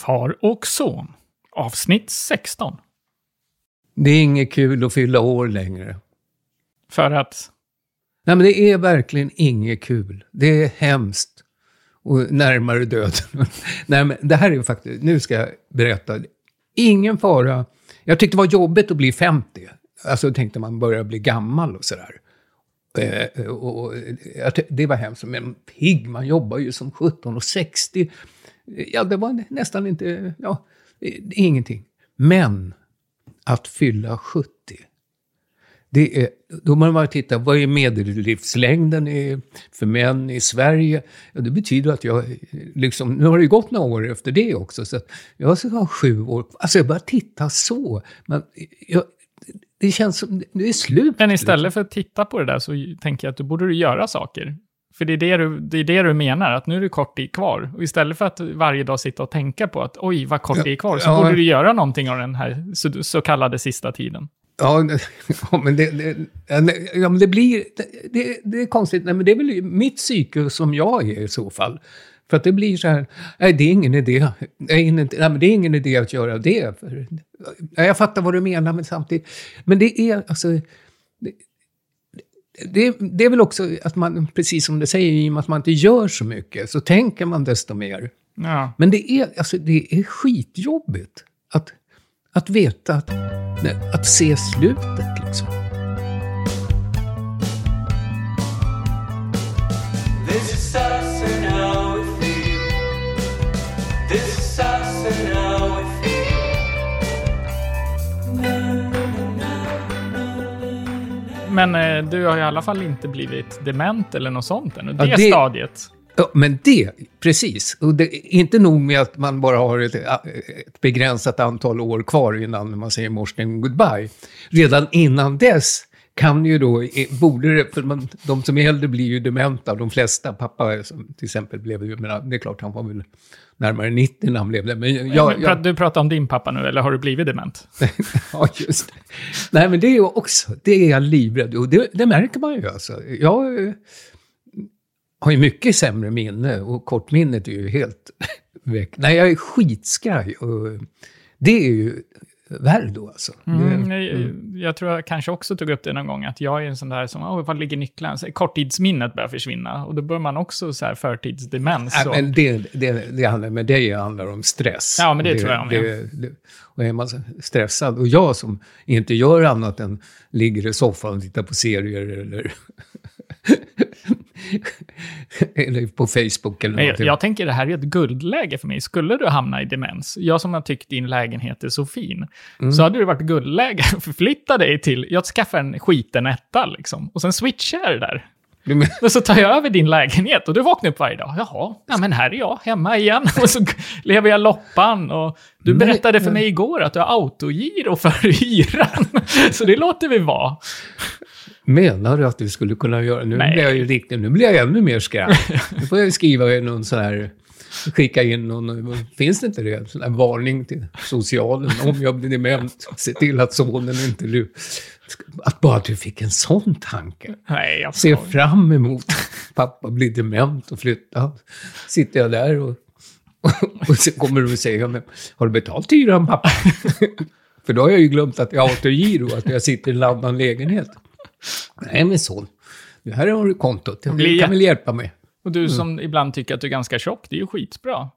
Far och son, avsnitt 16. Det är inget kul att fylla år längre. För att... Nej, men det är verkligen inget kul. Det är hemskt. Och närmare döden. Nej, men det här är faktiskt... Nu ska jag berätta. Ingen fara. Jag tyckte det var jobbigt att bli 50. Alltså tänkte man börjar bli gammal och sådär. Eh, och, och, det var hemskt. Men pigg, man jobbar ju som 17 och 60. Ja, det var nästan inte... Ja, ingenting. Men att fylla 70. Det är, då man bara titta, vad är medellivslängden för män i Sverige? Ja, det betyder att jag, liksom, nu har det gått några år efter det också, så att jag ska ha sju år. Alltså jag bara titta så. Men jag, det känns som, det är slut. Men istället för att titta på det där så tänker jag att du borde göra saker. För det är det, du, det är det du menar, att nu är det kort tid kvar. Och istället för att varje dag sitta och tänka på att oj, vad kort tid kvar, så ja, borde du göra någonting av den här så, så kallade sista tiden. Ja, men det, det, ja, men det blir... Det, det, är konstigt, nej, men det är väl mitt psyke som jag är i så fall. För att det blir så här, nej det är ingen idé. Nej, nej, men det är ingen idé att göra det. För, jag fattar vad du menar, men samtidigt... Men det är alltså... Det, det, är väl också att man, precis som du säger, i och med att man inte gör så mycket, så tänker man desto mer. Ja. Men det är, alltså, det är skitjobbigt att, att veta, att, att se slutet Men eh, du har i alla fall inte blivit dement eller något sånt ännu. Det, ja, det stadiet. Ja, men det, precis. Och det, inte nog med att man bara har ett, ett begränsat antal år kvar innan man säger morsning goodbye. Redan innan dess kan ju då, borde det, för man, de som är äldre blir ju dementa, de flesta. Pappa som till exempel blev ju, men det är klart han var väl närmare 90 när han blev det. Men jag, men, jag, du pratar om din pappa nu, eller har du blivit dement? ja, just det. Nej, men det är ju också, det är jag livrädd och det, det märker man ju alltså. Jag eh, har ju mycket sämre minne och kortminnet är ju helt väck. Nej, jag är skitskraj. Och det är ju värre då alltså. Mm, det, mm. Jag, tror jag kanske också tog upp det någon gång, att jag är en sån där som, oh, var ligger nycklarna? korttidsminnet börjar försvinna. Och då bör man också så här förtidsdemens. Ja, men det, det, det handlar, med det handlar om stress. Ja, men det, det tror jag. Det, det, och är man stressad, och jag som inte gör annat än ligger i soffan och tittar på serier eller eller på Facebook eller någonting. Jag, jag tänker det här är ett guldläge för mig. Skulle du hamna i demens, jag som har tyckt din lägenhet är så fin, mm. så hade det varit guldläge att förflytta dig till, jag skaffar en skiten etta liksom, och sen switchar jag det där. Och så tar jag över din lägenhet och du vaknar upp varje dag. Jaha, ja, men här är jag, hemma igen. Och så lever jag loppan. Och du berättade för mig igår att du har autogiro för hyran. Så det låter vi vara. Menar du att du skulle kunna göra... Nu Nej. blir jag ju riktigt... Nu blir jag ännu mer skrämd. Nu får jag skriva någon sån här... Skicka in någon... Finns det inte det? Sån här varning till socialen. Om jag blir dement, se till att sonen inte... Du, att bara du fick en sån tanke. Nej, jag Se fram emot pappa blir dement och flyttar. Sitter jag där och... Och så kommer du och säger, har du betalt hyran pappa? För då har jag ju glömt att jag har autogiro, att jag sitter i en annan lägenhet. Nej, men så. Det här har du kontot. Du kan väl hjälpa mig. Och du som mm. ibland tycker att du är ganska tjock, det är ju skitbra.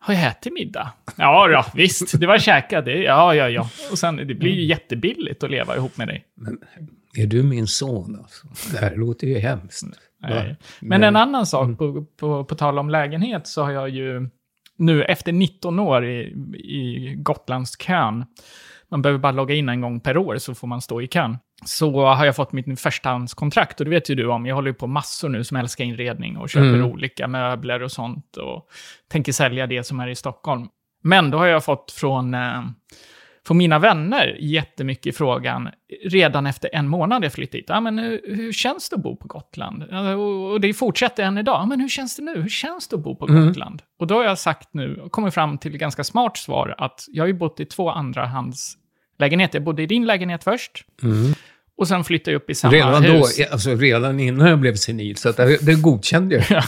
Har jag ätit middag? Ja, ja visst, det var käkat. Det, ja, ja, ja. Och sen, det blir ju mm. jättebilligt att leva ihop med dig. Men är du min son alltså? Det här låter ju hemskt. Nej. Men en annan sak, mm. på, på, på tal om lägenhet, så har jag ju nu efter 19 år i, i Gotlandskön man behöver bara logga in en gång per år så får man stå i kön. Så har jag fått mitt förstahandskontrakt och det vet ju du om. Jag håller ju på massor nu som älskar inredning och köper mm. olika möbler och sånt och tänker sälja det som är i Stockholm. Men då har jag fått från, eh, från mina vänner jättemycket frågan, redan efter en månad jag flyttat hit, ja, men hur, hur, känns det att bo på Gotland? Och, det fortsätter än idag, ja, men hur känns det nu? Hur känns det att bo på mm. Gotland? Och då har jag sagt nu, och kommit fram till ett ganska smart svar, att jag har ju bott i två andrahandslägenheter. Jag bodde i din lägenhet först, mm. Och sen flyttade jag upp i samma Redan hus. då, alltså redan innan jag blev senil, så det, det godkände jag. Ja.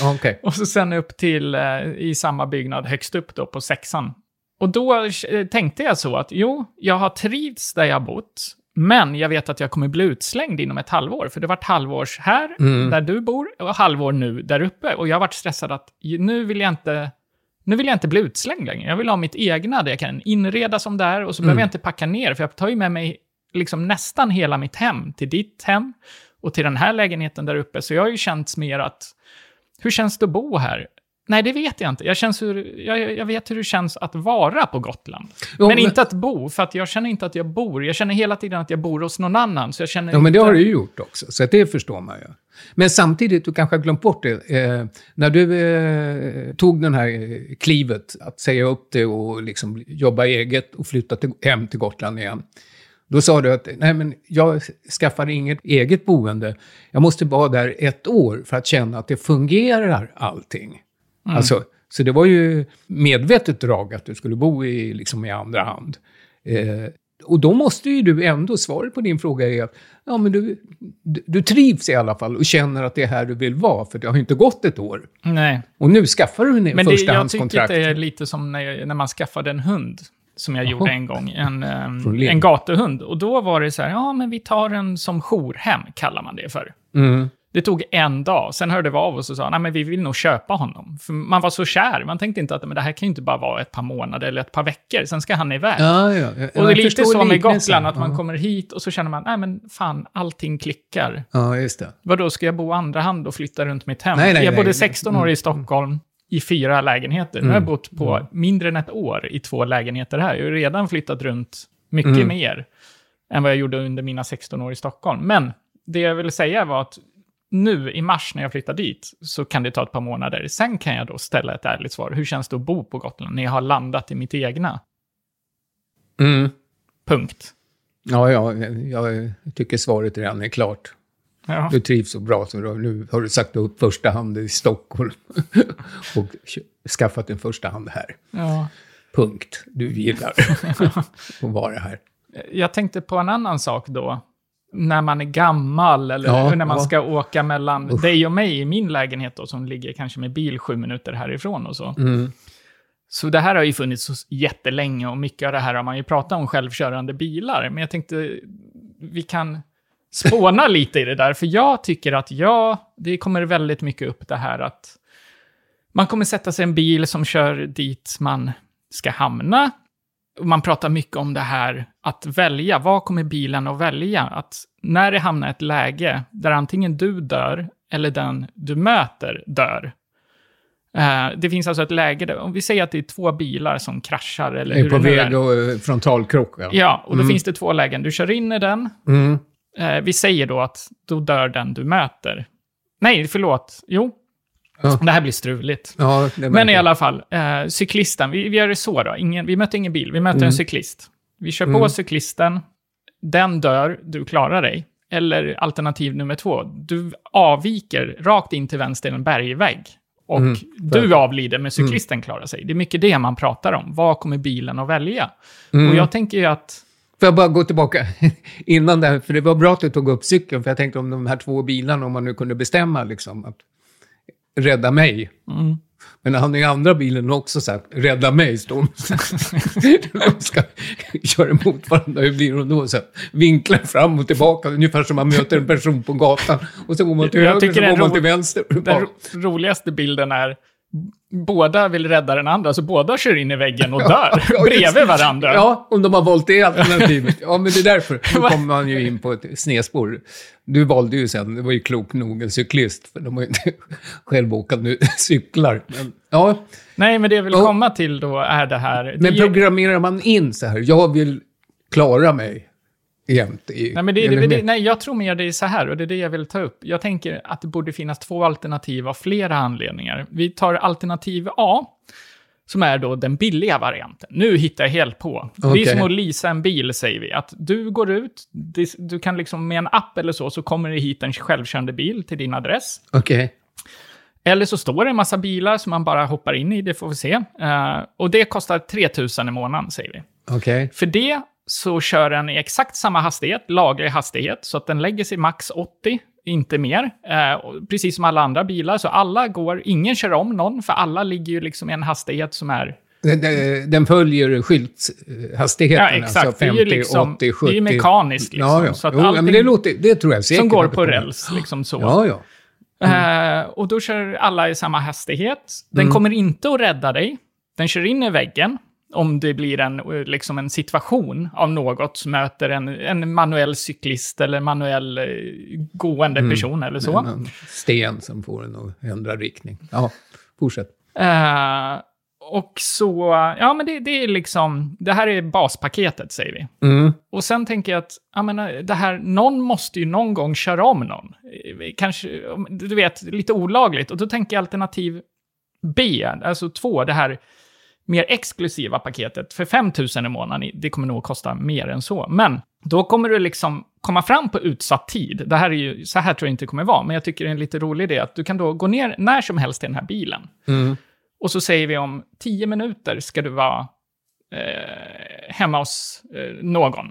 Ja, Okej. Och så sen upp till, eh, i samma byggnad högst upp då på sexan. Och då eh, tänkte jag så att jo, jag har trivts där jag bott, men jag vet att jag kommer bli utslängd inom ett halvår. För det var ett halvårs här, Mm. där du bor, och halvår nu där uppe. Och jag har varit stressad att nu vill jag inte... Nu vill jag inte bli utslängd längre. Jag vill ha mitt egna, där jag kan inreda som det är och så Mm. behöver jag inte packa ner, för jag tar ju med mig liksom nästan hela mitt hem till ditt hem och till den här lägenheten där uppe. Så jag har ju känt mer att, hur känns det att bo här? Nej, det vet jag inte. Jag, känns hur, jag, jag vet hur det känns att vara på Gotland. Jo, men, men- inte att bo, för att jag känner inte att jag bor. Jag känner hela tiden att jag bor hos någon annan. Så jag känner Ja, men det inte... har du ju gjort också, så det förstår man ju. Men samtidigt, du kanske har glömt bort det, eh, när du eh, tog den här eh, klivet att säga upp det och liksom jobba eget och flytta till, hem till Gotland igen. Då sa du att nej, men jag skaffar inget eget boende. Jag måste vara där ett år för att känna att det fungerar allting. Alltså, så det var ju medvetet drag att du skulle bo i, liksom i andra hand. Eh, och då måste ju du ändå, svaret på din fråga är att ja, men du, du, trivs i alla fall och känner att det är här du vill vara, för det har ju inte gått ett år. Nej. Och nu skaffar du en Men det, jag tycker förstahandskontrakt. det är lite som när, när man skaffade en hund. Som jag gjorde en gång. En, ehm, en gatuhund. Och då var det så här, ja men vi tar den som jourhem, kallar man det för. Mm. Det tog en dag, sen hörde vi av oss och sa, nej men vi vill nog köpa honom. För man var så kär, man tänkte inte att men det här kan ju inte bara vara ett par månader eller ett par veckor, sen ska han iväg. Ja, ja. ja, och det är lite så med. Gotland, att man kommer hit och så känner man, nej men fan, allting klickar. Ja, just det. Vadå, ska jag bo andra hand och flytta runt mitt hem? Nej, nej, jag bodde nej. 16 år i Stockholm i fyra lägenheter. Nu har jag Mm. bott på mindre än ett år i två lägenheter här. Jag har redan flyttat runt mycket Mm. mer än vad jag gjorde under mina 16 år i Stockholm. Men det jag ville säga var att nu i mars när jag flyttar dit så kan det ta ett par månader. Sen kan jag då ställa ett ärligt svar. Hur känns det att bo på Gotland när jag har landat i mitt egna? Mm. Punkt. Ja, ja, jag tycker svaret redan är klart. Ja. Du trivs så bra så nu har du sagt upp första hand i Stockholm och skaffat en första hand här. Ja. Punkt. Du gillar att vara här. Jag tänkte på en annan sak då. När man är gammal eller Ja, när man ja. ska åka mellan Usch. dig och mig i min lägenhet då, som ligger kanske med bil sju minuter härifrån och så. Mm. Så det här har ju funnits så jättelänge och mycket av det här har man ju pratat om självkörande bilar. Men jag tänkte vi kan spåna lite i det där. För jag tycker att ja, det kommer väldigt mycket upp det här att man kommer sätta sig i en bil som kör dit man ska hamna. Man pratar mycket om det här att välja. Vad kommer bilen att välja? Att när det hamnar ett läge där antingen du dör eller den du möter dör. Eh, det finns alltså ett läge där, om vi säger att det är två bilar som kraschar eller är hur på det väg och frontalkrock. Ja. Ja, och då Mm. finns det två lägen. Du kör in i den. Mm. Eh, vi säger då att då dör den du möter. Nej, förlåt. Jo, Ja. det här blir struligt. Ja, det Men i alla fall, eh, cyklisten, vi, vi gör det så då. Ingen, vi möter ingen bil, vi möter Mm. en cyklist. Vi kör på Mm. cyklisten, den dör, du klarar dig. Eller alternativ nummer två, du avviker rakt in till vänster i en bergvägg. Och Mm. du avlider, men cyklisten klarar sig. Det är mycket det man pratar om. Vad kommer bilen att välja? Mm. Och jag tänker ju att... Får jag bara gå tillbaka innan där, för det var bra att du tog upp cykeln, för jag tänkte om de här två bilarna, om man nu kunde bestämma liksom att rädda mig. Mm. Men han i andra bilen också sagt, rädda mig, står de ska köra emot varandra, hur blir de då? Så här, vinklar fram och tillbaka, ungefär som man möter en person på gatan. Och så går man till Jag höger, så går man till vänster. Den roligaste bilden är båda vill rädda den andra, så båda kör in i väggen och dör Ja, bredvid varandra. Ja, om de har valt det alternativet. Ja, men det är därför. Nu kommer man ju in på ett snedspår. Du valde ju sen, det var ju klok nog, en cyklist. För de har ju inte självåkande cyklar. Men, ja, Nej, men det jag vill komma till då är det här... men programmerar man in så här, jag vill klara mig jämt i... nej, men det, det, det, nej, jag tror mer det är så här, och det är det jag vill ta upp. Jag tänker att det borde finnas två alternativ av flera anledningar. Vi tar alternativ A, som är då den billiga varianten. Nu hittar jag helt på. Det är som att leasa en bil, säger vi. Att du går ut, du kan liksom med en app eller så, så kommer det hit en självkörande bil till din adress. Okej. Eller så står det en massa bilar som man bara hoppar in i, det får vi se. Eh, och det kostar 3000 i månaden, säger vi. Okej. För det så kör den i exakt samma hastighet, laglig hastighet, så att den lägger sig max 80, inte mer. Eh, precis som alla andra bilar, så alla går, ingen kör om någon, för alla ligger ju liksom i en hastighet som är Den, den- följer skylthastigheten, Ja, exakt. alltså 50, det är ju liksom, 80, 70. Det är ju mekaniskt liksom. Ja, ja. Så att jo, allting men det, låter, det tror jag säkert. som går på räls, liksom så. Ja, ja. Eh, och då kör alla i samma hastighet. Den Mm. kommer inte att rädda dig. Den kör in i väggen. Om det blir en, eh, liksom en situation av något som möter en, en manuell cyklist eller manuell eh, gående Mm. person eller så. En sten som får den att ändra riktning. Ja, fortsätt. Eh, och så, ja men det, det är liksom, det här är baspaketet säger vi. Mm. Och sen tänker jag att, jag menar, det här, någon måste ju någon gång köra om någon. Kanske, du vet, lite olagligt. Och då tänker jag alternativ B, alltså två, det här mer exklusiva paketet för 5 000 i månaden. Det kommer nog att kosta mer än så. Men då kommer du liksom komma fram på utsatt tid. Det här är ju, så här tror jag inte det kommer vara, men jag tycker det är en lite rolig idé att du kan då gå ner när som helst i den här bilen. Mm. Och så säger vi om 10 minuter ska du vara eh, hemma hos eh, någon.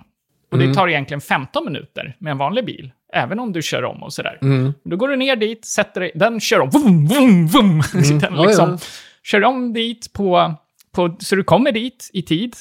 Och det Mm. tar egentligen 15 minuter med en vanlig bil, även om du kör om och sådär. Mm. Då går du ner dit, sätter dig, den kör om, vum, vum, vum. Den Ja, liksom, ja. Kör om dit på, på, så du kommer dit i tid.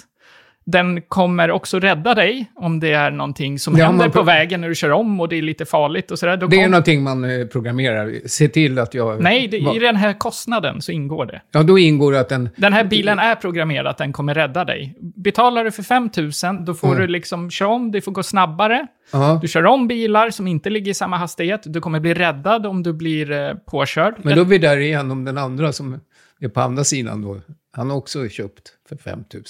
Den kommer också rädda dig om det är någonting som Ja, händer på vägen när du kör om och det är lite farligt och sådär. Det är kom- någonting man eh, programmerar. Se till att jag... Nej, det, i den här kostnaden så ingår det. Ja, då ingår att den... Den här bilen är programmerad att den kommer rädda dig. Betalar du för 5 000, då får Mm. du liksom köra om, det får gå snabbare. Ja, Du kör om bilar som inte ligger i samma hastighet. Du kommer bli räddad om du blir eh, påkörd. men då är vi där igen om den andra som är på andra sidan då. Han har också köpt för 5 000.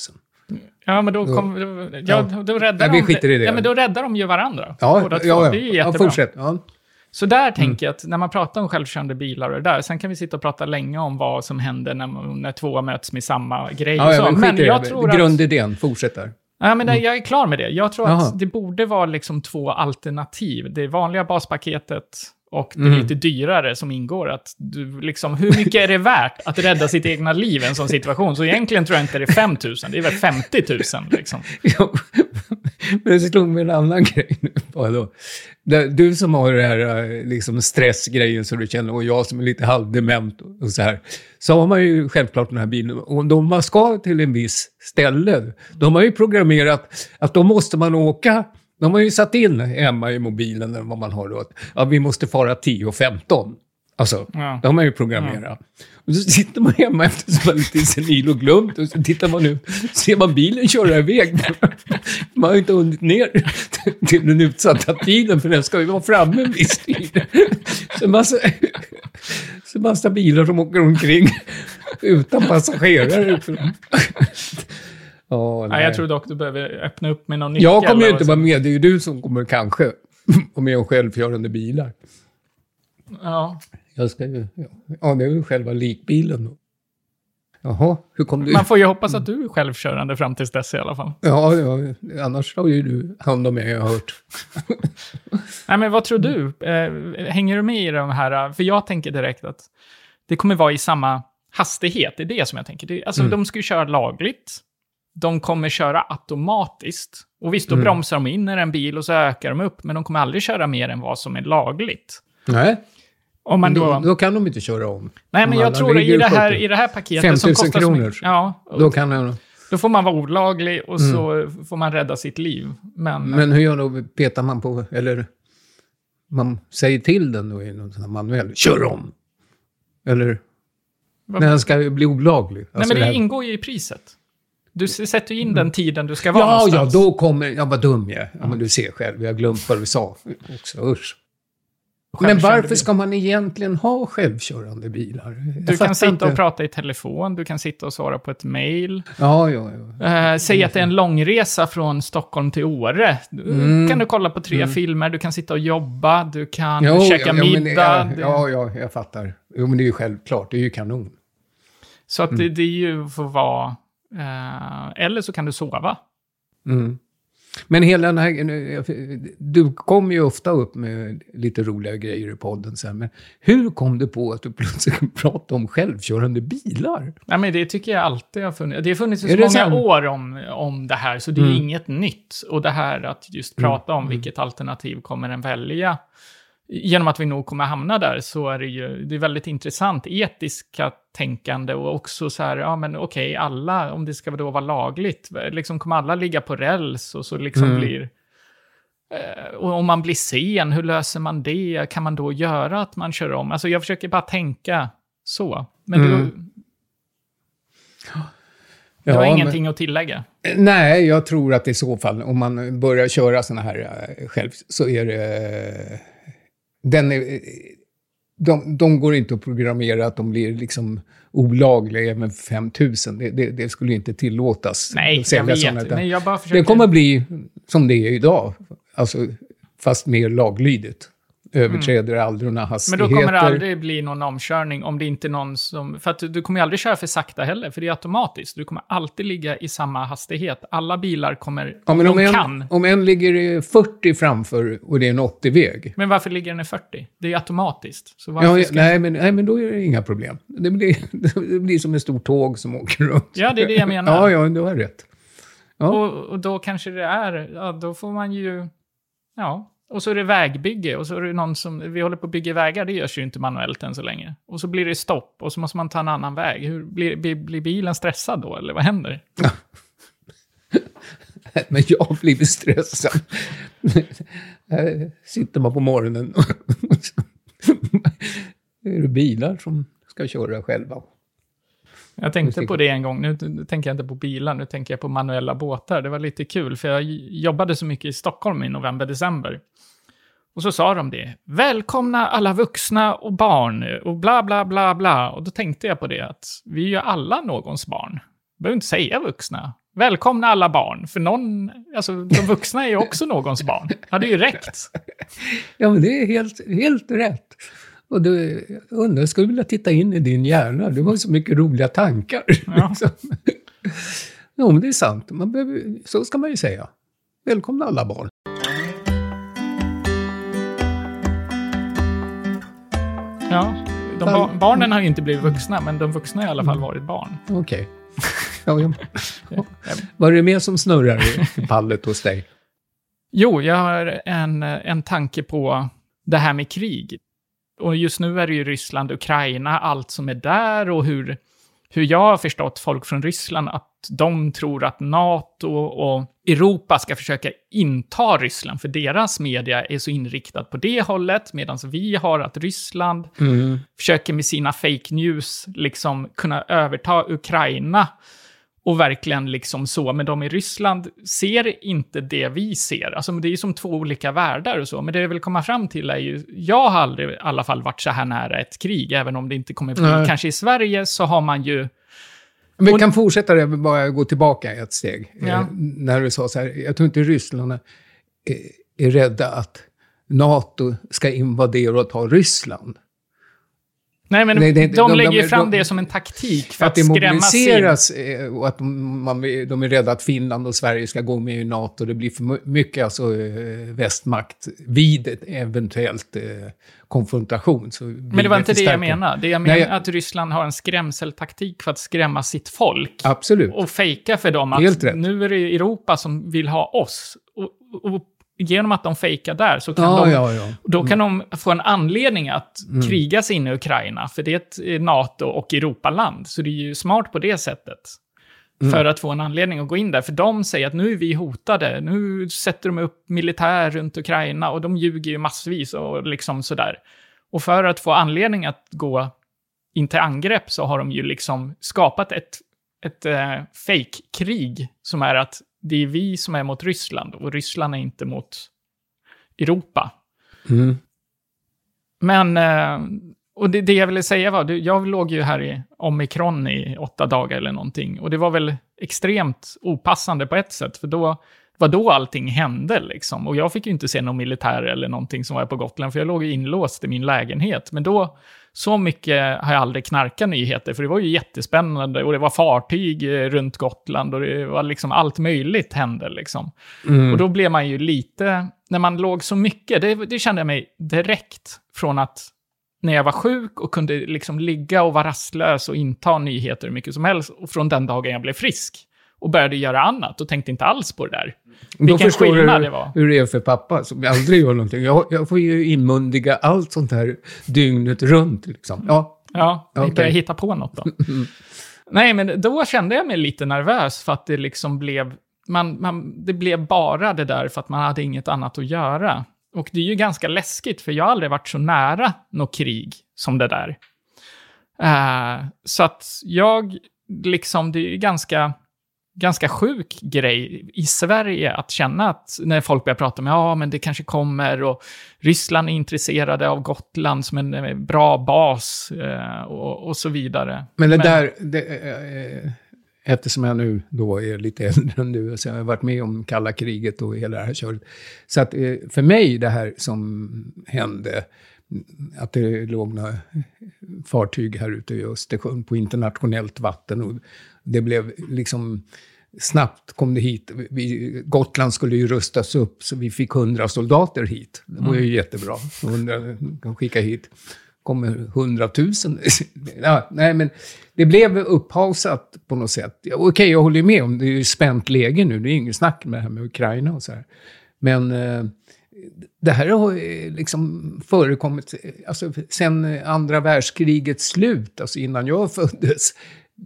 Ja, men då, kom, då, ja, då räddar Nej, vi de... det. Ja, men då räddar de ju varandra. Ja, båda två. ja, ja. Det är ju ja jättebra. fortsätt. Ja. Så där tänker jag att när man pratar om självkörande bilar och det där, sen kan vi sitta och prata länge om vad som händer när, man- när två möts med samma grej. Ja, och ja, så. men Men jag det. tror att... Grundidén, fortsätt där. Ja, men det, jag är klar med det. Jag tror Jaha. att det borde vara liksom två alternativ. Det vanliga baspaketet och det Mm. lite dyrare som ingår. Att du, liksom, hur mycket är det värt att rädda sitt egna liv i en sån situation? Så egentligen tror jag inte det är 5 000, det är väl 50 000. Liksom. Ja, men det slog mig en annan grej nu. Då. Du som har det här eh, liksom stressgrejen som du känner och jag som är lite halvdement och- och så här. Så har man ju självklart den här bilen. Och om man ska till en viss ställe, då har man ju programmerat att då måste man åka. De har ju satt in hemma i mobilen eller vad man har då. Att, ja, vi måste fara 10.15. Alltså, Ja. det har man ju programmerat. Och så sitter man hemma efter så lite senil och glömt och så tittar man ut, ser man bilen köra iväg. Man har ju inte hunnit ner till den utsatta tiden för den ska ju vara framme en viss tid. Så massa, så massa bilar som åker omkring utan passagerare. Ja, nej. jag tror dock du behöver öppna upp med någon nyckel. jag kommer ju inte vara med, det är ju du som kommer kanske vara med om självkörande bilar. Ja. Jag ska ju, ja, det är ju själva likbilen då. Jaha, hur kom du... Man får ju hoppas att du är självkörande fram tills dess i alla fall. Ja, ja, annars har ju du hand om mig, jag har hört. Nej, men vad tror du? Eh, hänger du med i de här? För jag tänker direkt att det kommer vara i samma hastighet. Det är det som jag tänker. Alltså, Mm. de ska ju köra lagligt. De kommer köra automatiskt. Och visst, då Mm. bromsar de in i en bil och så ökar de upp, men de kommer aldrig köra mer än vad som är lagligt. Nej, Om man då... då, då kan de inte köra om. nej, men jag tror att i det, här, 70. i det här paketet 5 som 000 kostar så kronor. mycket... Ja, Då kan de, då får man vara olaglig och så får man rädda sitt liv. Men, men hur gör då? Petar man på, eller man säger till den då i någon sån här manuell, kör om! Eller Vad- när den ska bli olaglig. nej, Alltså men det, här- ingår ju i priset. Du sätter ju in den tiden du ska vara Ja, ja, någonstans. då kommer... Ja, vad dum jag. Ja, men du ser själv, jag har glömt vad du sa också. Usch. Men varför bil. ska man egentligen ha självkörande bilar? Jag Du kan sitta inte. och prata i telefon, du kan sitta och svara på ett mail. Ja, ja, ja. Eh, säg att det är en långresa från Stockholm till Åre. Du, Mm. kan du kolla på tre filmer, du kan sitta och jobba, du kan Jo, käka ja, ja, men middag. Ja, ja, ja, jag fattar. Jo, men det är ju självklart. Det är ju kanon. Så att Mm. det, det är ju för vara... eh, eller så kan du sova. Mm. Men hela den här... Du kommer ju ofta upp med lite roliga grejer i podden sen, men hur kom du på att du plötsligt pratade om självkörande bilar? Nej, men det tycker jag alltid har funnits. Det har funnits så många sen? år om, om det här, så det är mm. inget nytt. Och det här att just mm. prata mm. om vilket alternativ kommer en välja, genom att vi nog kommer hamna där så är det ju det är väldigt intressant etiska tänkande och också så här, ja men okej, okay, alla, om det ska då vara lagligt, liksom kommer alla ligga på räls och så liksom mm. blir... Eh, och om man blir sen, hur löser man det? Kan man då göra att man kör om? Alltså jag försöker bara tänka så. Men mm. du... Det var ja, ingenting men, att tillägga. Nej, jag tror att i så fall, om man börjar köra sådana här eh, själv, så är det den är, de, de går inte att programmera att de blir liksom olagliga även för 5000. Det, det, det, skulle inte tillåtas. Nej, jag vet. Nej, jag bara försöker... Det kommer bli som det är idag, alltså, fast mer laglydigt överträder mm. aldrig några hastigheter. Men då kommer det aldrig bli någon omkörning om det inte är någon som... För att du kommer ju aldrig köra för sakta heller, för det är automatiskt. Du kommer alltid ligga i samma hastighet. Alla bilar kommer... Ja, men om, en, kan. om en ligger 40 framför och det är en 80-väg. Men varför ligger den i 40? Det är automatiskt. Så ja, ska... nej, men, nej, men då är det inga problem. Det blir, det blir som ett stort tåg som åker runt. Ja, det är det jag menar. ja, ja, du har rätt. Ja. Och, och då kanske det är... Ja, då får man ju... Ja, och så är det vägbygge och så är det någon som, vi håller på att bygga vägar, det görs ju inte manuellt än så länge. Och så blir det stopp och så måste man ta en annan väg. Hur, blir, blir, blir bilen stressad då, eller vad händer? Men jag har blivit stressad. Här sitter man på morgonen och är det bilar som ska köra själva. Jag tänkte på det en gång, nu tänker jag inte på bilar, nu tänker jag på manuella båtar. Det var lite kul, för jag jobbade så mycket i Stockholm i november-december. Och så sa de det. Välkomna alla vuxna och barn och bla bla bla bla. Och då tänkte jag på det att vi är ju alla någons barn. Jag behöver inte säga vuxna. Välkomna alla barn, för någon, alltså de vuxna är ju också någons barn. Det hade ju räckt. Ja, men det är helt, helt rätt. Och du undrar, jag skulle vilja titta in i din hjärna. Du har så mycket roliga tankar. Ja. jo, men det är sant. Man behöver, så ska man ju säga. Välkomna alla barn. Ja, de ba barnen har ju inte blivit vuxna, men de vuxna har i alla fall varit barn. Okej. Okay. Ja, ja. Vad är det mer som snurrar i pallet hos dig? Jo, jag har en, en tanke på det här med krig. Och just nu är det ju Ryssland, Ukraina, allt som är där och hur, hur jag har förstått folk från Ryssland att de tror att NATO och Europa ska försöka inta Ryssland, för deras media är så inriktad på det hållet, medan vi har att Ryssland mm. försöker med sina fake news liksom kunna överta Ukraina och verkligen liksom så, men de i Ryssland ser inte det vi ser. Alltså det är ju som två olika världar och så, men det jag vill komma fram till är ju, jag har aldrig i alla fall varit så här nära ett krig, även om det inte kommer bli, Nej. kanske i Sverige så har man ju vi kan fortsätta det, bara gå tillbaka ett steg. Ja. Eh, när du sa så här, jag tror inte Ryssland är, är rädda att NATO ska invadera och ta Ryssland. Nej, men nej, det, de, de, lägger de, fram det som en taktik för att, att skrämma mobiliseras eh, och att man, de är rädda att Finland och Sverige ska gå med i NATO. Det blir för mycket alltså, eh, västmakt vid ett eventuellt eh, konfrontation. men det var inte det jag menade. Det jag menar är att Ryssland har en skrämseltaktik för att skrämma sitt folk. Absolut. Och fejka för dem att nu är det Europa som vill ha oss. Och, och genom att de fejkar där så kan ja, de, ja, ja. då kan mm. de få en anledning att mm. kriga sig in i Ukraina, för det är ett eh, NATO och Europaland. Så det är ju smart på det sättet. Mm. För att få en anledning att gå in där. För de säger att nu är vi hotade, nu sätter de upp militär runt Ukraina och de ljuger ju massvis och liksom sådär. Och för att få anledning att gå in till angrepp så har de ju liksom skapat ett, ett äh, fake-krig som är att det är vi som är mot Ryssland och Ryssland är inte mot Europa. Mm. Men, eh, och det, det, jag ville säga var, jag låg ju här i omikron i åtta dagar eller någonting. Och det var väl extremt opassande på ett sätt, för då var då allting hände liksom. Och jag fick ju inte se någon militär eller någonting som var på Gotland, för jag låg inlåst i min lägenhet. Men då så mycket har jag aldrig knarkat nyheter, för det var ju jättespännande och det var fartyg eh, runt Gotland och det var liksom allt möjligt hände liksom. Mm. Och då blev man ju lite, när man låg så mycket, det, det kände jag mig direkt från att när jag var sjuk och kunde liksom ligga och vara rastlös och inta nyheter hur mycket som helst, och från den dagen jag blev frisk och började göra annat och tänkte inte alls på det där. Då Vilken skillnad det var. hur det är för pappa som aldrig gör någonting. Jag, jag får ju inmundiga allt sånt här dygnet runt. Liksom. Ja, Ja, okay. jag hitta på något då. Nej, men då kände jag mig lite nervös för att det liksom blev... Man, man, det blev bara det där för att man hade inget annat att göra. Och det är ju ganska läskigt, för jag har aldrig varit så nära något krig som det där. Eh, så att jag, liksom, det är ju ganska, ganska sjuk grej i Sverige att känna att när folk börjar prata om ja, men det kanske kommer och Ryssland är intresserade av Gotland som en eh, bra bas eh, och, och så vidare. men det där... Det, eh, eftersom jag nu då är lite äldre än du, så jag har varit med om kalla kriget och hela det här köret. Så att eh, för mig, det här som hände, att det låg några fartyg här ute i Östersjön på internationellt vatten. Och det blev liksom... Snabbt kom det hit. Vi, Gotland skulle ju rustas upp, så vi fick hundra soldater hit. Det var ju jättebra. 100 kan skicka hit. kommer hundratusen. ja, nej, men det blev upphausat på något sätt. Ja, Okej, jag håller ju med om det är ju spänt läge nu. Det är inget snack med det här med Ukraina och så här. Men eh, det här har eh, liksom förekommit eh, alltså, sen andra världskrigets slut, alltså innan jag föddes.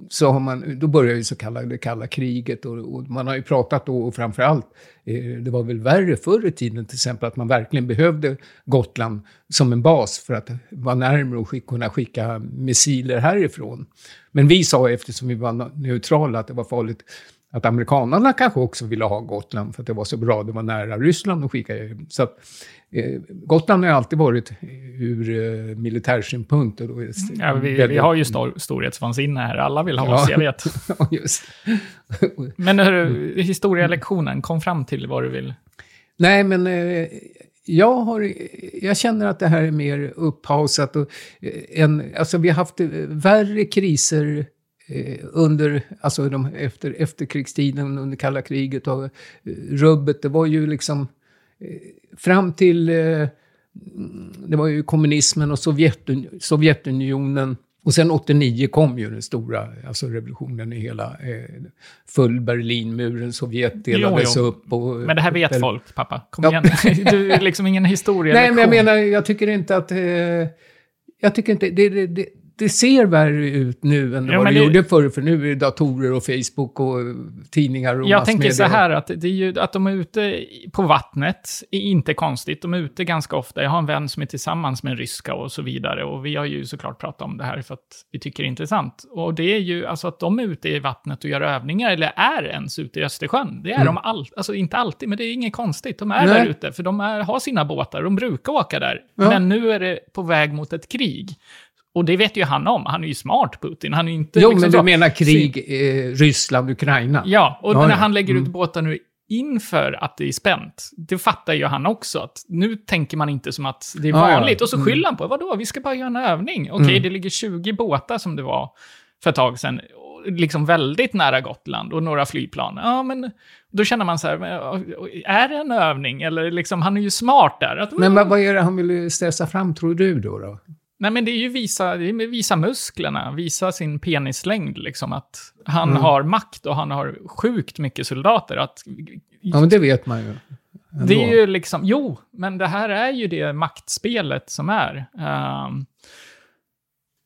Så har man, då började ju så kallade kalla kriget och, och man har ju pratat då, och framförallt, eh, det var väl värre förr i tiden till exempel, att man verkligen behövde Gotland som en bas för att vara närmare och skick, kunna skicka missiler härifrån. Men vi sa, eftersom vi var neutrala, att det var farligt att amerikanerna kanske också ville ha Gotland för att det var så bra, det var nära Ryssland och skicka Så att, eh, Gotland har alltid varit ur eh, militärsynpunkt. Och då är Ja, vi, vi väldigt- har ju stor, storhetsvansinne här. Alla vill ha Ja. oss, jag vet. Just. Men hörru, historielektionen, kom fram till vad du vill. Nej, men eh, jag, har, jag känner att det här är mer upphausat. Och, eh, en, alltså, vi har haft eh, värre kriser eh, under, alltså de, efter efterkrigstiden, under kalla kriget och eh, rubbet. Det var ju liksom eh, fram till, eh, det var ju kommunismen och Sovjetun, Sovjetunionen. Och sen 89 kom ju den stora alltså revolutionen i hela, eh, full Berlinmuren, Sovjet delades Jo, jo. upp. Och, Men det här vet folk, pappa. Kom Ja. igen. Du är liksom ingen historielektion. Nej, men jag menar, jag tycker inte att... Eh, jag tycker inte... Det, det, det, det ser värre ut nu än Ja, vad det, det- gjorde förr, för nu är det datorer och Facebook och eh, tidningar och Jag tänker så här att, det är ju, att de är ute på vattnet är inte konstigt. De är ute ganska ofta. Jag har en vän som är tillsammans med en ryska och så vidare. Och vi har ju såklart pratat om det här för att vi tycker det är intressant. Och det är ju alltså att de är ute i vattnet och gör övningar, eller är ens ute i Östersjön. Det är de all, alltså inte alltid, men det är inget konstigt. De är Nej. där ute, för de är, har sina båtar. De brukar åka där. Ja. Men nu är det på väg mot ett krig. Och det vet ju han om. Han är ju smart, Putin. Han är inte... Jo, liksom men så- du menar krig, eh, Ryssland, Ukraina? Ja, och Ja, när ja. han lägger Mm. ut båtar nu inför att det är spänt, det fattar ju han också. att Nu tänker man inte som att det är ja. vanligt. Och så Mm. skyller han på, vadå, vi ska bara göra en övning. Okej, Mm. det ligger 20 båtar som det var för ett tag sedan, liksom väldigt nära Gotland och några flygplan. Ja, men då känner man så här, är det en övning? Eller liksom, han är ju smart där. Att, Men vad, vad är det han vill stressa fram, tror du då? då? Nej, men det är ju visa, det är med visa musklerna, visa sin penislängd, liksom att han Mm. har makt och han har sjukt mycket soldater. Att, Ja, men det vet man ju. ändå. det är ju liksom, jo, men det här är ju det maktspelet som är. Ehm,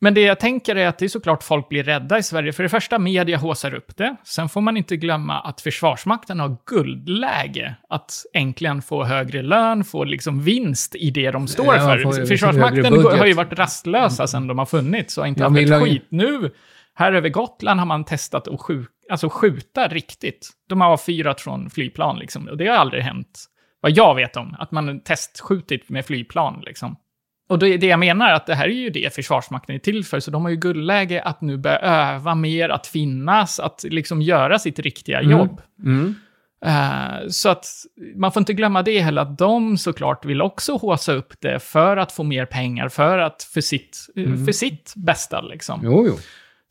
men det jag tänker är att det är såklart folk blir rädda i Sverige. För det första, media håsar upp det. Sen får man inte glömma att Försvarsmakten har guldläge. Att äntligen få högre lön, få liksom vinst i det de står Ja, för. får högre Försvarsmakten har ju varit rastlösa sedan de har funnits och inte Ja, haft ett skit. Nu, här över Gotland har man testat att skjuta, alltså skjuta riktigt. De har avfyrat från flygplan liksom. Och det har aldrig hänt, vad jag vet om, att man testskjutit med flygplan liksom. Och det är det jag menar, att det här är ju det Försvarsmakten är till för, så de har ju guldläge att nu börja öva mer, att finnas, att liksom göra sitt riktiga Mm. jobb. Mm. Eh, så att man får inte glömma det heller, att de såklart vill också håsa upp det för att få mer pengar, för, att, för, sitt, mm. för sitt bästa. Liksom. Jo, jo.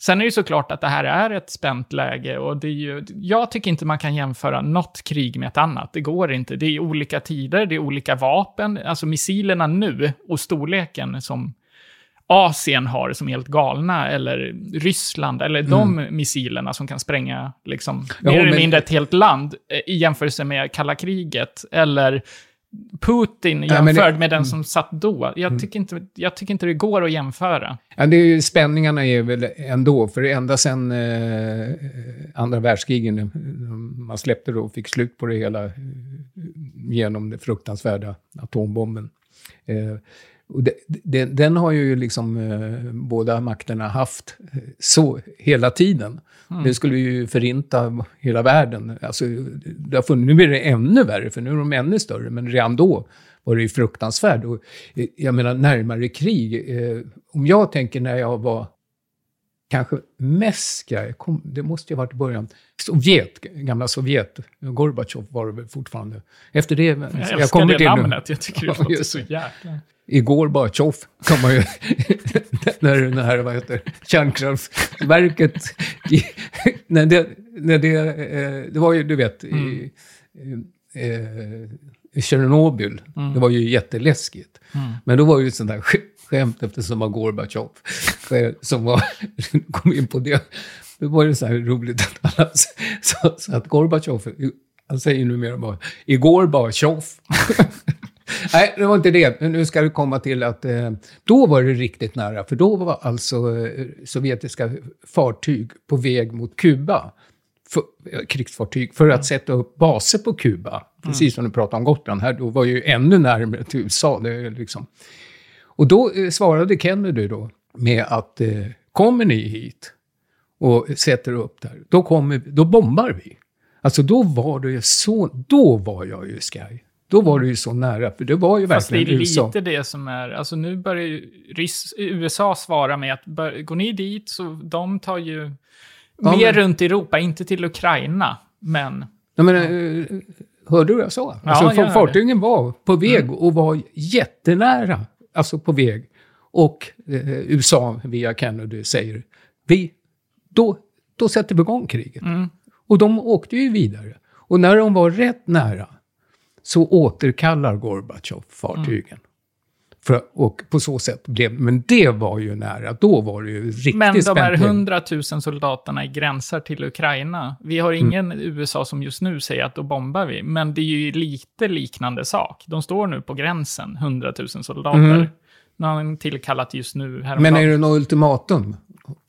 Sen är det såklart att det här är ett spänt läge och det är ju, jag tycker inte man kan jämföra något krig med ett annat. Det går inte. Det är olika tider, det är olika vapen. Alltså missilerna nu och storleken som Asien har som är helt galna, eller Ryssland, eller mm. de missilerna som kan spränga liksom, ja, mer eller mindre ett helt land eh, i jämförelse med kalla kriget, eller Putin jämförd ja, med den mm. som satt då. Jag mm. tycker, inte, jag tycker inte det går att jämföra. Ja, det är ju, spänningarna är väl ändå, för ända sedan eh, andra världskrigen, man släppte då och fick slut på det hela eh, genom den fruktansvärda atombomben. Eh, det, det, den har ju liksom eh, båda makterna haft eh, så hela tiden. Mm. Det skulle ju förinta hela världen. Alltså, det har funnits, nu blir det ännu värre, för nu är de ännu större, men redan då var det ju fruktansvärt. Och, eh, jag menar, närmare krig. Eh, om jag tänker när jag var kanske mest skraj, det måste ju ha varit i början, Sovjet, gamla Sovjet, Gorbatjov var det väl fortfarande. Efter det... Jag, jag älskar det namnet, nu. jag tycker det låter så jäkla igår bara tjoff, kan man ju... när det här, vad heter kärnkraftverket... när det, när det, eh, det var ju, du vet, mm. i, i Tjernobyl, mm. det var ju jätteläskigt. Mm. Men då var det ju sånt där skämt eftersom det var Gorbatjov som var, kom in på det. Då var det så här roligt att alla... Så, så att Gorbatjov, han säger numera bara, igår bara tjoff. Nej, det var inte det. Nu ska det komma till att eh, då var det riktigt nära. För då var alltså eh, sovjetiska fartyg på väg mot Kuba. För, eh, krigsfartyg, för att mm. sätta upp baser på Kuba. Precis mm. som du pratade om Gotland. Här då var ju ännu närmare till USA. Det liksom. Och då eh, svarade Kennedy då med att eh, kommer ni hit och sätter upp där, då, kommer, då bombar vi. Alltså då var det så, då var jag ju sky. Då var det ju så nära, för det var ju verkligen USA. Fast det är lite det som är, alltså nu börjar ju USA svara med att bör, går ni dit så de tar ju ja, mer men, runt Europa, inte till Ukraina, men... Ja, men eh, hörde du vad jag sa? Alltså, ja, fartygen var på väg mm. och var jättenära, alltså på väg. Och eh, USA via Kennedy säger, vi, då, då sätter vi igång kriget. Mm. Och de åkte ju vidare. Och när de var rätt nära, så återkallar Gorbatjov fartygen. Mm. För, och på så sätt blev Men det var ju nära. Då var det ju riktigt Men de här hundratusen soldaterna i gränsar till Ukraina. Vi har mm. ingen mm. USA som just nu säger att då bombar vi. Men det är ju lite liknande sak. De står nu på gränsen, hundratusen soldater. Mm. Nu har han tillkallat just nu. Häromdagen. Men är det något ultimatum?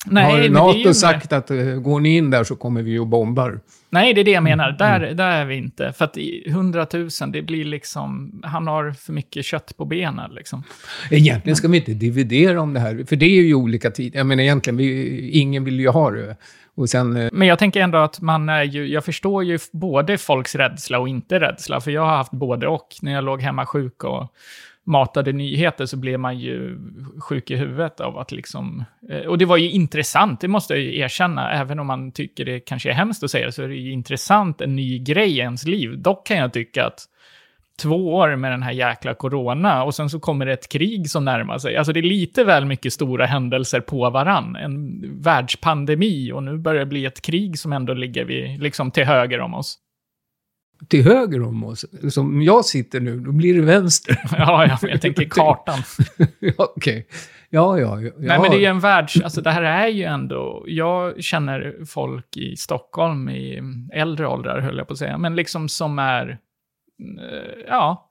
Nej, har NATO sagt att uh, går ni in där så kommer vi och bombar? Nej, det är det jag menar. Mm. Där, där är vi inte. För att 100 000, det blir liksom... Han har för mycket kött på benen liksom. Egentligen ska vi inte dividera om det här, för det är ju olika tider. Jag menar egentligen, vi, ingen vill ju ha det. Sen, eh, Men jag tänker ändå att man är ju, jag förstår ju både folks rädsla och inte rädsla, för jag har haft både och. När jag låg hemma sjuk och matade nyheter så blev man ju sjuk i huvudet av att liksom... Eh, och det var ju intressant, det måste jag ju erkänna, även om man tycker det kanske är hemskt att säga, det, så är det ju intressant, en ny grej i ens liv. Dock kan jag tycka att två år med den här jäkla corona och sen så kommer det ett krig som närmar sig. Alltså det är lite väl mycket stora händelser på varann. En världspandemi och nu börjar det bli ett krig som ändå ligger vid, liksom till höger om oss till höger om oss. Som jag sitter nu, då blir det vänster. Ja, ja jag tänker kartan. Okej. Okay. Ja, ja, ja. Nej, men det är ju en världs... Alltså det här är ju ändå... Jag känner folk i Stockholm i äldre åldrar, höll jag på att säga, men liksom som är... Eh, ja,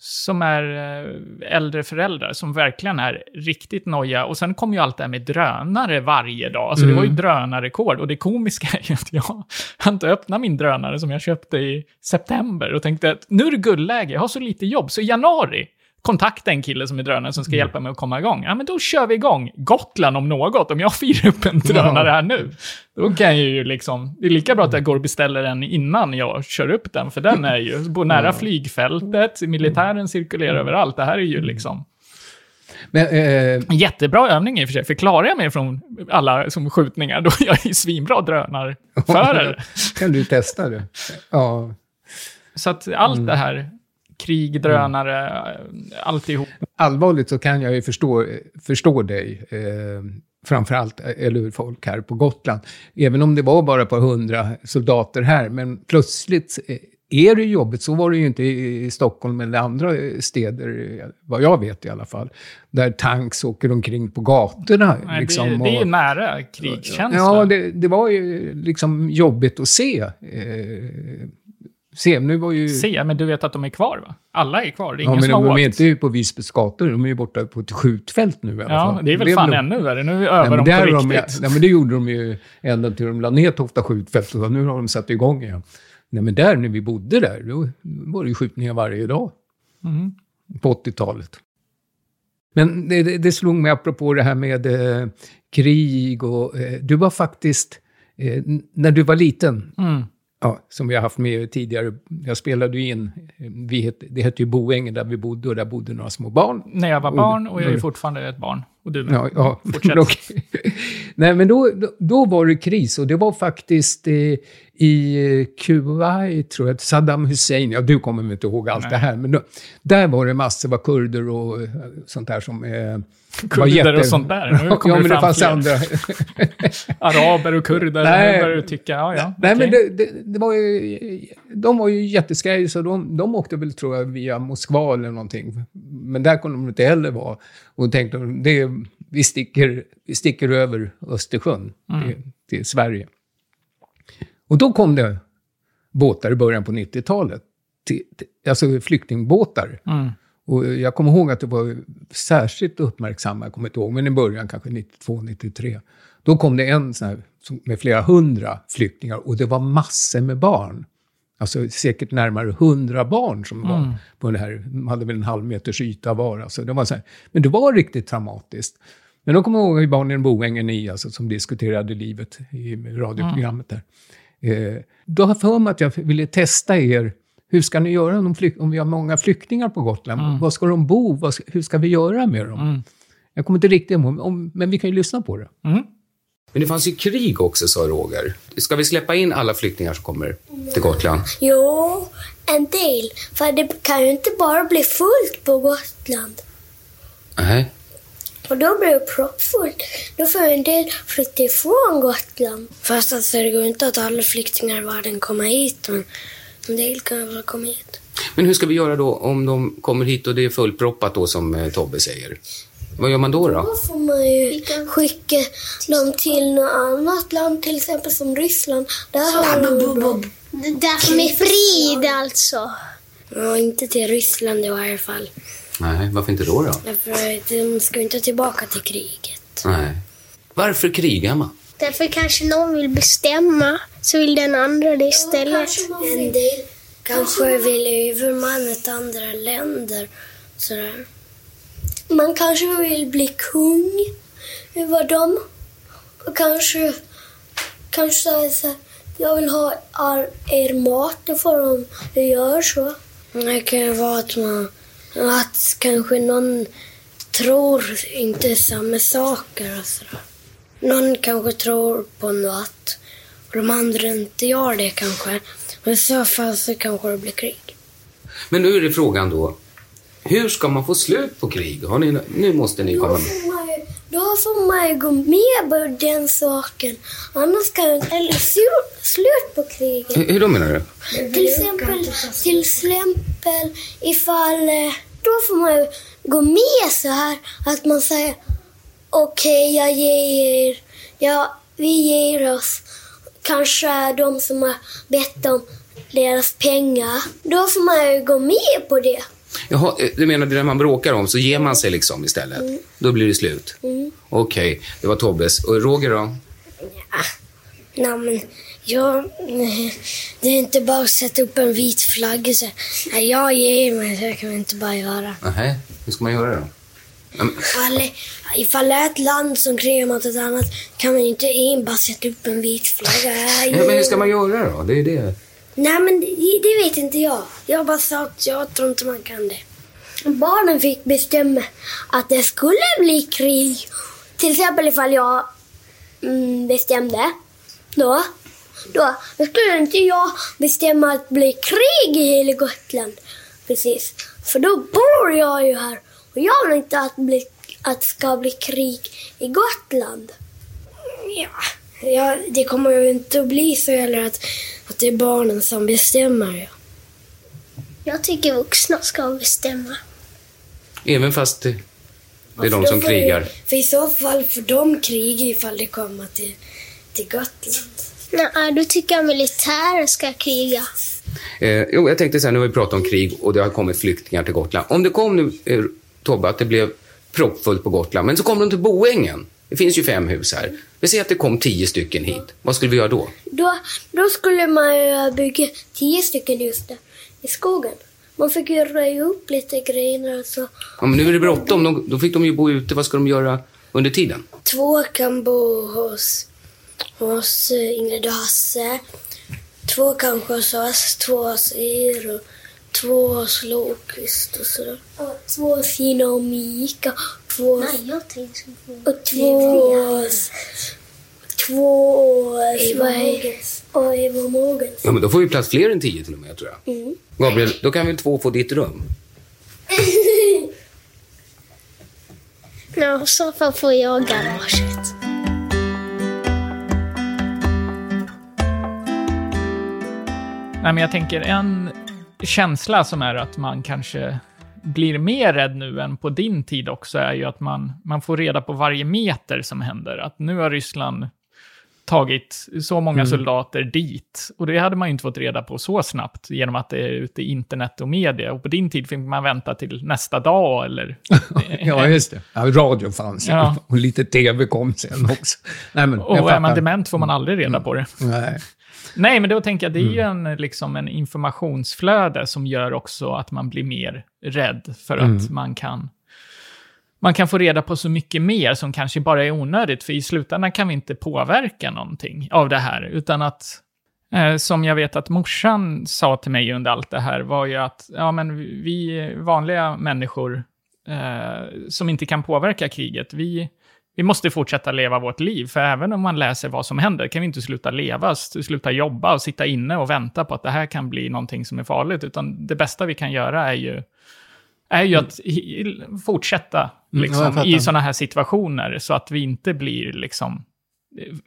som är eh, äldre föräldrar som verkligen är riktigt noja. Och sen kommer ju allt det här med drönare varje dag. Alltså mm. det var ju mm. drönarrekord. Och det komiska är ju att jag har inte öppnat min drönare som jag köpte i september och tänkte att nu är det guldläge, jag har så lite jobb. Så i januari, kontakta en kille som är drönare som ska mm. hjälpa mig att komma igång. Ja, men då kör vi igång. Gotland om något. Om jag firar upp en drönare här nu, då kan jag ju liksom... Det är lika bra att jag går och beställer en innan jag kör upp den, för den är ju... Bor nära flygfältet, militären cirkulerar mm. överallt. Det här är ju liksom... Men, eh, Jättebra övning i och för sig, för klarar jag mig från alla som skjutningar, då är jag ju svinbra drönarförare. kan du testa det? Ja. Så att allt det här, krig, drönare, alltihop. Allvarligt så kan jag ju förstå, förstå dig. Eh, framförallt, eller hur, folk här på Gotland. Även om det var bara ett par hundra soldater här, men plötsligt eh, är det jobbigt. Så var det ju inte i Stockholm eller andra städer, vad jag vet i alla fall. Där tanks åker omkring på gatorna. Nej, liksom, det, det är ju nära krigskänsla. Ja, det, det var ju liksom jobbigt att se. Eh, se, nu var ju... Se, men du vet att de är kvar va? Alla är kvar, det är Ja, ingen men som de, har de är åkt. inte på Visbys gator, de är ju borta på ett skjutfält nu i alla Ja, fall. det är väl fan ännu värre. Nu Ja, men, dem där på har de, riktigt. ja, men det gjorde de ju ända till de la ner Tofta skjutfält och nu har de satt igång igen. Nej, men där, när vi bodde där, då var det ju skjutningar varje dag Mm. på 80-talet. Men det, det, det slog mig apropå det här med eh, krig och... Eh, du var faktiskt, eh, när du var liten, Mm. Ja, som vi har haft med tidigare, jag spelade ju in, vi het, det hette ju Boängen där vi bodde och där bodde några små barn. När jag var barn och jag är Mm. fortfarande ett barn. Och du med. Ja, ja. Fortsätt. Okej. Nej, men då, då, var det kris och det var faktiskt eh, i Kuwait, tror jag, Saddam Hussein, ja du kommer inte ihåg allt Nej. det här, men då, där var det massor av kurder och eh, sånt där som... Eh, Kurder jätte- och sånt där. Nu kommer ja, men det fanns fler. andra. Araber och kurder. Nej. Nu börjar du tycka, ja ja. Nej, men okej. det, det, det var ju, de var ju jätteskraj, så de, de åkte väl, tror jag, via Moskva eller någonting. Men där kunde de inte heller vara. Och tänkte, det, vi, sticker, vi sticker över Östersjön till, till Sverige. Och då kom det båtar i början på 90-talet. Till, till, alltså flyktingbåtar. Mm. Och jag kommer ihåg att det var särskilt uppmärksamma, jag kommer inte ihåg, men i början kanske 92, 93. Då kom det en sån här med flera hundra flyktingar och det var massor med barn. Alltså säkert närmare hundra barn som var på det här, de hade väl en halv meters yta var. Alltså, det var så här, men det var riktigt traumatiskt. Men då kommer jag ihåg i Barnen Boängen 9, alltså, som diskuterade livet i radioprogrammet där. Eh, då har jag för mig att jag ville testa er. Hur ska ni göra om, flyk- om vi har många flyktingar på Gotland? Var ska de bo? Vad ska, hur ska vi göra med dem? Jag kommer inte riktigt ihåg, om, men vi kan ju lyssna på det. Mm. Men det fanns ju krig också, sa Roger. Ska vi släppa in alla flyktingar som kommer till Gotland? Jo, en del. För det kan ju inte bara bli fullt på Gotland. Nej. Och då blir det proppfullt. Då får en del flytta ifrån Gotland. Fast alltså, det går inte att alla flyktingar i världen kommer hit. Men en del kan väl komma hit. Men hur ska vi göra då om de kommer hit och det är fullproppat då, som eh, Tobbe säger? Vad gör man då? Då då? får man ju skicka dem till något annat land, till exempel som Ryssland. Där har de dem. Där som är frid alltså. Ja, inte till Ryssland i varje fall. Nej, varför inte då? då? Därför att de ska ju inte tillbaka till kriget. Nej. Varför krigar man? Därför kanske någon vill bestämma, så vill den andra det istället. En del kanske vill övermanna till andra länder. Sådär. Man kanske vill bli kung över dem. Och kanske, kanske så jag vill ha all er mat, då får de göra så. Det kan ju vara att man, att kanske någon tror inte samma saker och sådär. Någon kanske tror på något och de andra inte gör det kanske. Och i så fall så kanske det blir krig. Men nu är det frågan då. Hur ska man få slut på krig? Har ni, nu måste ni komma med. Då får man ju gå med på den saken. Annars kan det slut på kriget. Hur, hur då menar du? Till exempel, till exempel ifall... eh, Då får man ju gå med så här att man säger okej, jag ger... Ja, vi ger oss. Kanske de som har bett om deras pengar. Då får man ju gå med på det. Jaha, eh, du menar det där man bråkar om, så ger man sig liksom istället? Då blir det slut? Okej, det var Tobbes. Och Roger då? Nej, men jag... Det är inte bara att sätta upp en vit flagga säga nej, jag ger mig. Det kan vi inte bara göra. Nähä, hur ska man göra då? Ja, men- Ifall, det är ett land som krigar mot ett annat kan man inte enbart sätta upp en vit flagga. Ja, men hur ska man göra då? Det är det. Nej, men det, det vet inte jag. Jag bara sa att jag tror inte man kan det. Barnen fick bestämma att det skulle bli krig. Till exempel ifall jag mm, bestämde då. då, då skulle inte jag bestämma att det blir krig i hela Gotland. Precis. För då bor jag ju här. Och jag vill inte att, bli, att det ska bli krig i Gotland. Ja, ja det kommer ju inte att bli så heller att, att det är barnen som bestämmer. Ja. Jag tycker vuxna ska bestämma. Även fast det, det är de som krigar. För i så fall får de kriga ifall det kommer till, till Gotland. Nej, då tycker jag militärer ska kriga. Eh, jo, jag tänkte så här, nu har vi pratat om krig och det har kommit flyktingar till Gotland. Om det kom nu, eh, Tobbe, att det blev proppfullt på Gotland, men så kom de till Boängen. Det finns ju fem hus här. Vi säger att det kom tio stycken hit. Vad skulle vi göra då? Då, då skulle man bygga tio stycken hus där i skogen. Man fick ju röja upp lite grejer och så. Ja, men nu är det bråttom. De, då fick de ju bo ute. Vad ska de göra under tiden? Två kan bo hos, hos eh, Ingrid och Hasse. Två kanske hos oss, två hos er och två hos Lågqvist och sådär. Och två hos Gina och Mika. Två Nej, jag tänkte på... och två. Två Och Eva Mogens. Ja, men då får vi plats fler än tio till och med, tror jag. Mm. Gabriel, då kan väl två få ditt rum? Ja, i så fall får jag garaget. Nej, men jag tänker en känsla som är att man kanske blir mer rädd nu än på din tid också är ju att man, man får reda på varje meter som händer. Att nu har Ryssland tagit så många soldater dit. Och det hade man ju inte fått reda på så snabbt genom att det är ute i internet och media. Och på din tid fick man vänta till nästa dag eller... Ja, just det. Ja, radio fanns. Ja. Och lite tv kom sen också. Nej, men, Och är man dement får man aldrig reda på det. Nej. Nej, men då tänker jag det är ju Mm. en, liksom en informationsflöde som gör också att man blir mer rädd för Mm. att man kan man kan få reda på så mycket mer som kanske bara är onödigt, för i slutändan kan vi inte påverka någonting av det här, utan att eh, som jag vet att morsan sa till mig under allt det här var ju att ja, men vi vanliga människor eh, som inte kan påverka kriget, vi, vi måste fortsätta leva vårt liv, för även om man läser vad som händer kan vi inte sluta leva, sluta jobba och sitta inne och vänta på att det här kan bli någonting som är farligt, utan det bästa vi kan göra är ju, är ju att i- fortsätta Mm, ja, liksom, fattar. i sådana här situationer, så att vi inte blir liksom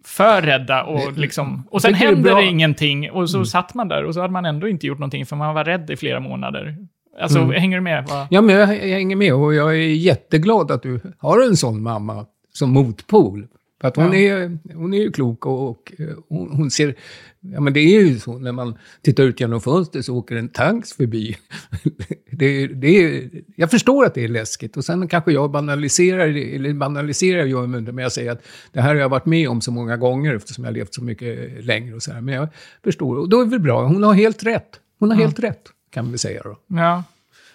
för rädda och liksom... Och sen händer det ingenting och så Mm. satt man där och så hade man ändå inte gjort någonting för man var rädd i flera månader. Alltså, Mm. hänger du med? Vad- Ja, men jag, jag hänger med och jag är jätteglad att du har en sån mamma som motpol. För att hon, Ja. är, hon är ju klok och, och eh, hon, hon ser... Ja, men det är ju så när man tittar ut genom fönstret så åker en tanks förbi. det, det är, jag förstår att det är läskigt och sen kanske jag banaliserar, eller banaliserar jag men jag säger att det här har jag varit med om så många gånger eftersom jag har levt så mycket längre och så här. Men jag förstår, och då är det bra. Hon har helt rätt. Hon har helt rätt, kan vi säga då. Ja.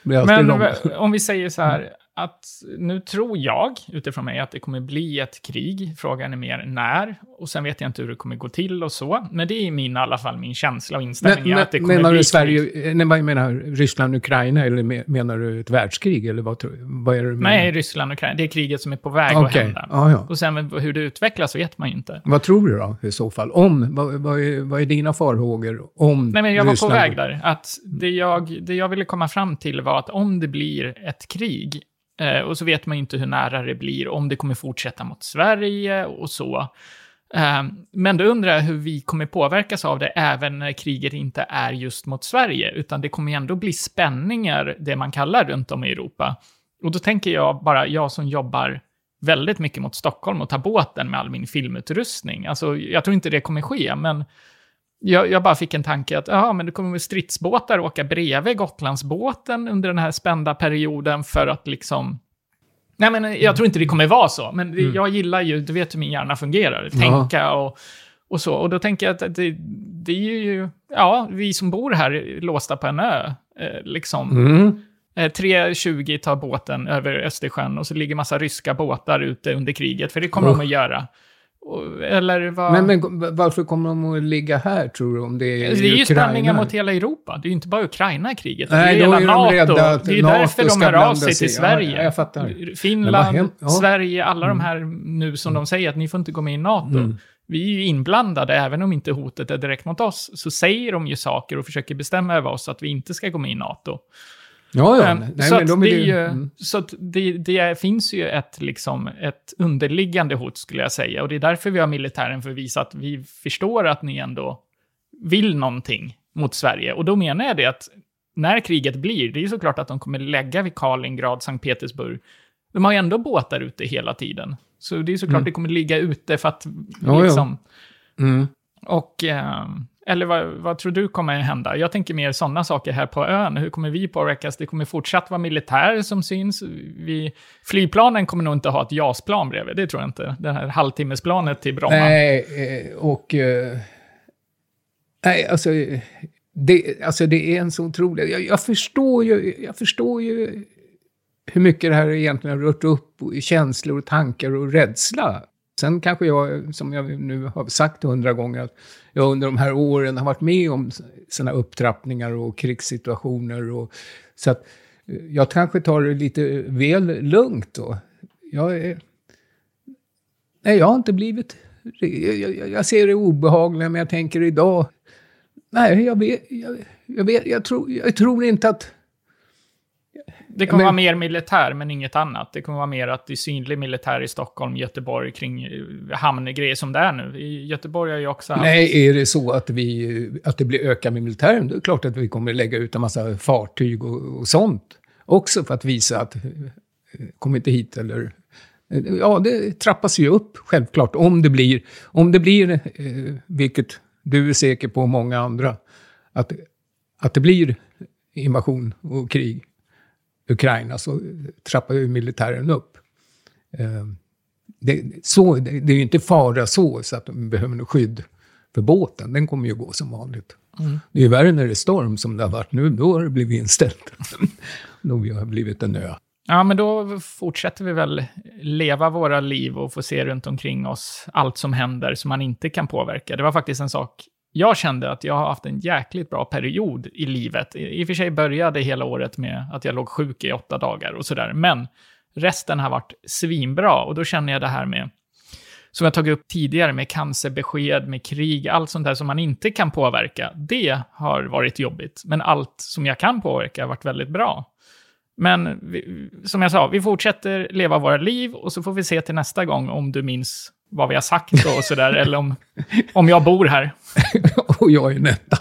Men om vi säger så här, att nu tror jag, utifrån mig, att det kommer bli ett krig. Frågan är mer när. Och sen vet jag inte hur det kommer gå till och så. Men det är min, i alla fall min känsla och inställning. Men, att det kommer menar bli du krig. Sverige, nej, vad menar? Ryssland, Ukraina eller me- menar du ett världskrig? Eller vad, vad är det du menar? Nej, Ryssland Ukraina. Det är kriget som är på väg att Okej, hända. ja, ja. Och sen hur det utvecklas vet man ju inte. Vad tror du då i så fall? Om, vad, vad, är, vad är dina farhågor om Nej, men jag var Ryssland? på väg där. Att det, jag, det jag ville komma fram till var att om det blir ett krig, eh, och så vet man ju inte hur nära det blir, om det kommer fortsätta mot Sverige och så. Eh, men då undrar jag hur vi kommer påverkas av det även när kriget inte är just mot Sverige, utan det kommer ju ändå bli spänningar, det man kallar runt om i Europa. Och då tänker jag bara, jag som jobbar väldigt mycket mot Stockholm och tar båten med all min filmutrustning. Alltså, jag tror inte det kommer ske, men jag, jag bara fick en tanke att ja, men det kommer stridsbåtar åka bredvid Gotlandsbåten under den här spända perioden för att liksom... Nej, men jag tror inte det kommer vara så, men det, jag gillar ju, du vet hur min hjärna fungerar, tänka och, och så. Och då tänker jag att det, det är ju, ja, vi som bor här är låsta på en ö, eh, liksom. Mm. Eh, 3.20 tar båten över Östersjön och så ligger massa ryska båtar ute under kriget, för det kommer de att göra. Eller vad... Men, men varför kommer de att ligga här, tror du? Om det är, Det är ju Ukraina? spänningar mot hela Europa. Det är ju inte bara Ukraina-kriget. Nej, det är då är de NATO. rädda att det är NATO därför de hör av sig till Ja, Sverige. jag fattar. Finland, ja. Sverige, alla de här nu som de säger att ni får inte gå med i NATO. vi är ju inblandade, även om inte hotet är direkt mot oss, så säger de ju saker och försöker bestämma över oss att vi inte ska gå med i NATO. Ja, ja. Um, Nej, så att de det, ju- mm. så att det, det finns ju ett, liksom, ett underliggande hot, skulle jag säga. Och det är därför vi har militären, för att visa att vi förstår att ni ändå vill någonting mot Sverige. Och då menar jag det att när kriget blir, det är ju såklart att de kommer lägga vid Kaliningrad, Sankt Petersburg. De har ju ändå båtar ute hela tiden. Så det är såklart det kommer ligga ute för att Mm. Ja, ja. liksom... Mm. Och, eh, eller vad, vad tror du kommer hända? Jag tänker mer sådana saker här på ön. Hur kommer vi påverkas? Det kommer fortsatt vara militär som syns. Vi, flygplanen kommer nog inte ha ett JAS-plan bredvid, det tror jag inte. Det här halvtimmesplanet till Bromma. Nej, eh, och... Eh, nej, alltså... Det, alltså det är en så otrolig... Jag, jag, förstår ju, jag förstår ju hur mycket det här egentligen har rört upp i känslor, tankar och rädsla. Sen kanske jag, som jag nu har sagt hundra gånger, att jag under de här åren har varit med om sådana upptrappningar och krigssituationer. Och, så att eh, jag kanske tar det lite väl lugnt då. Jag är... Nej, jag har inte blivit... Jag, jag, jag ser det obehagliga, men jag tänker idag... Nej, jag vet... Jag, jag, vet, jag, tror, jag tror inte att... Det kommer men- vara mer militär, men inget annat. Det kommer vara mer att det är synlig militär i Stockholm, Göteborg, kring eh, hamngrejer som det är nu. I Göteborg har ju också haft... Nej, är det så att, vi, att det blir ökat med militären, då är det klart att vi kommer lägga ut en massa fartyg och, och sånt. Också för att visa att eh, kom inte hit eller... eh, Ja, det trappas ju upp, självklart. Om det blir, om det blir eh, vilket du är säker på och många andra, att, att det blir invasion och krig Ukraina så trappar ju militären upp. Eh, det, så, det, det är ju inte fara så, så att de behöver något skydd för båten. Den kommer ju gå som vanligt. Det är ju värre när det är storm som det har varit nu. Då har det blivit inställt. då vi har blivit en ö. Ja, men då fortsätter vi väl leva våra liv och få se runt omkring oss allt som händer som man inte kan påverka. Det var faktiskt en sak jag kände att jag har haft en jäkligt bra period i livet. I i och för sig började hela året med att jag låg sjuk i åtta dagar och sådär, men resten har varit svinbra och då känner jag det här med som jag tagit upp tidigare med cancerbesked, med krig, allt sånt där som man inte kan påverka, det har varit jobbigt. Men allt som jag kan påverka har varit väldigt bra. Men vi, som jag sa, vi fortsätter leva våra liv och så får vi se till nästa gång om du minns vad vi har sagt och sådär, eller om, om jag bor här. och jag är netta.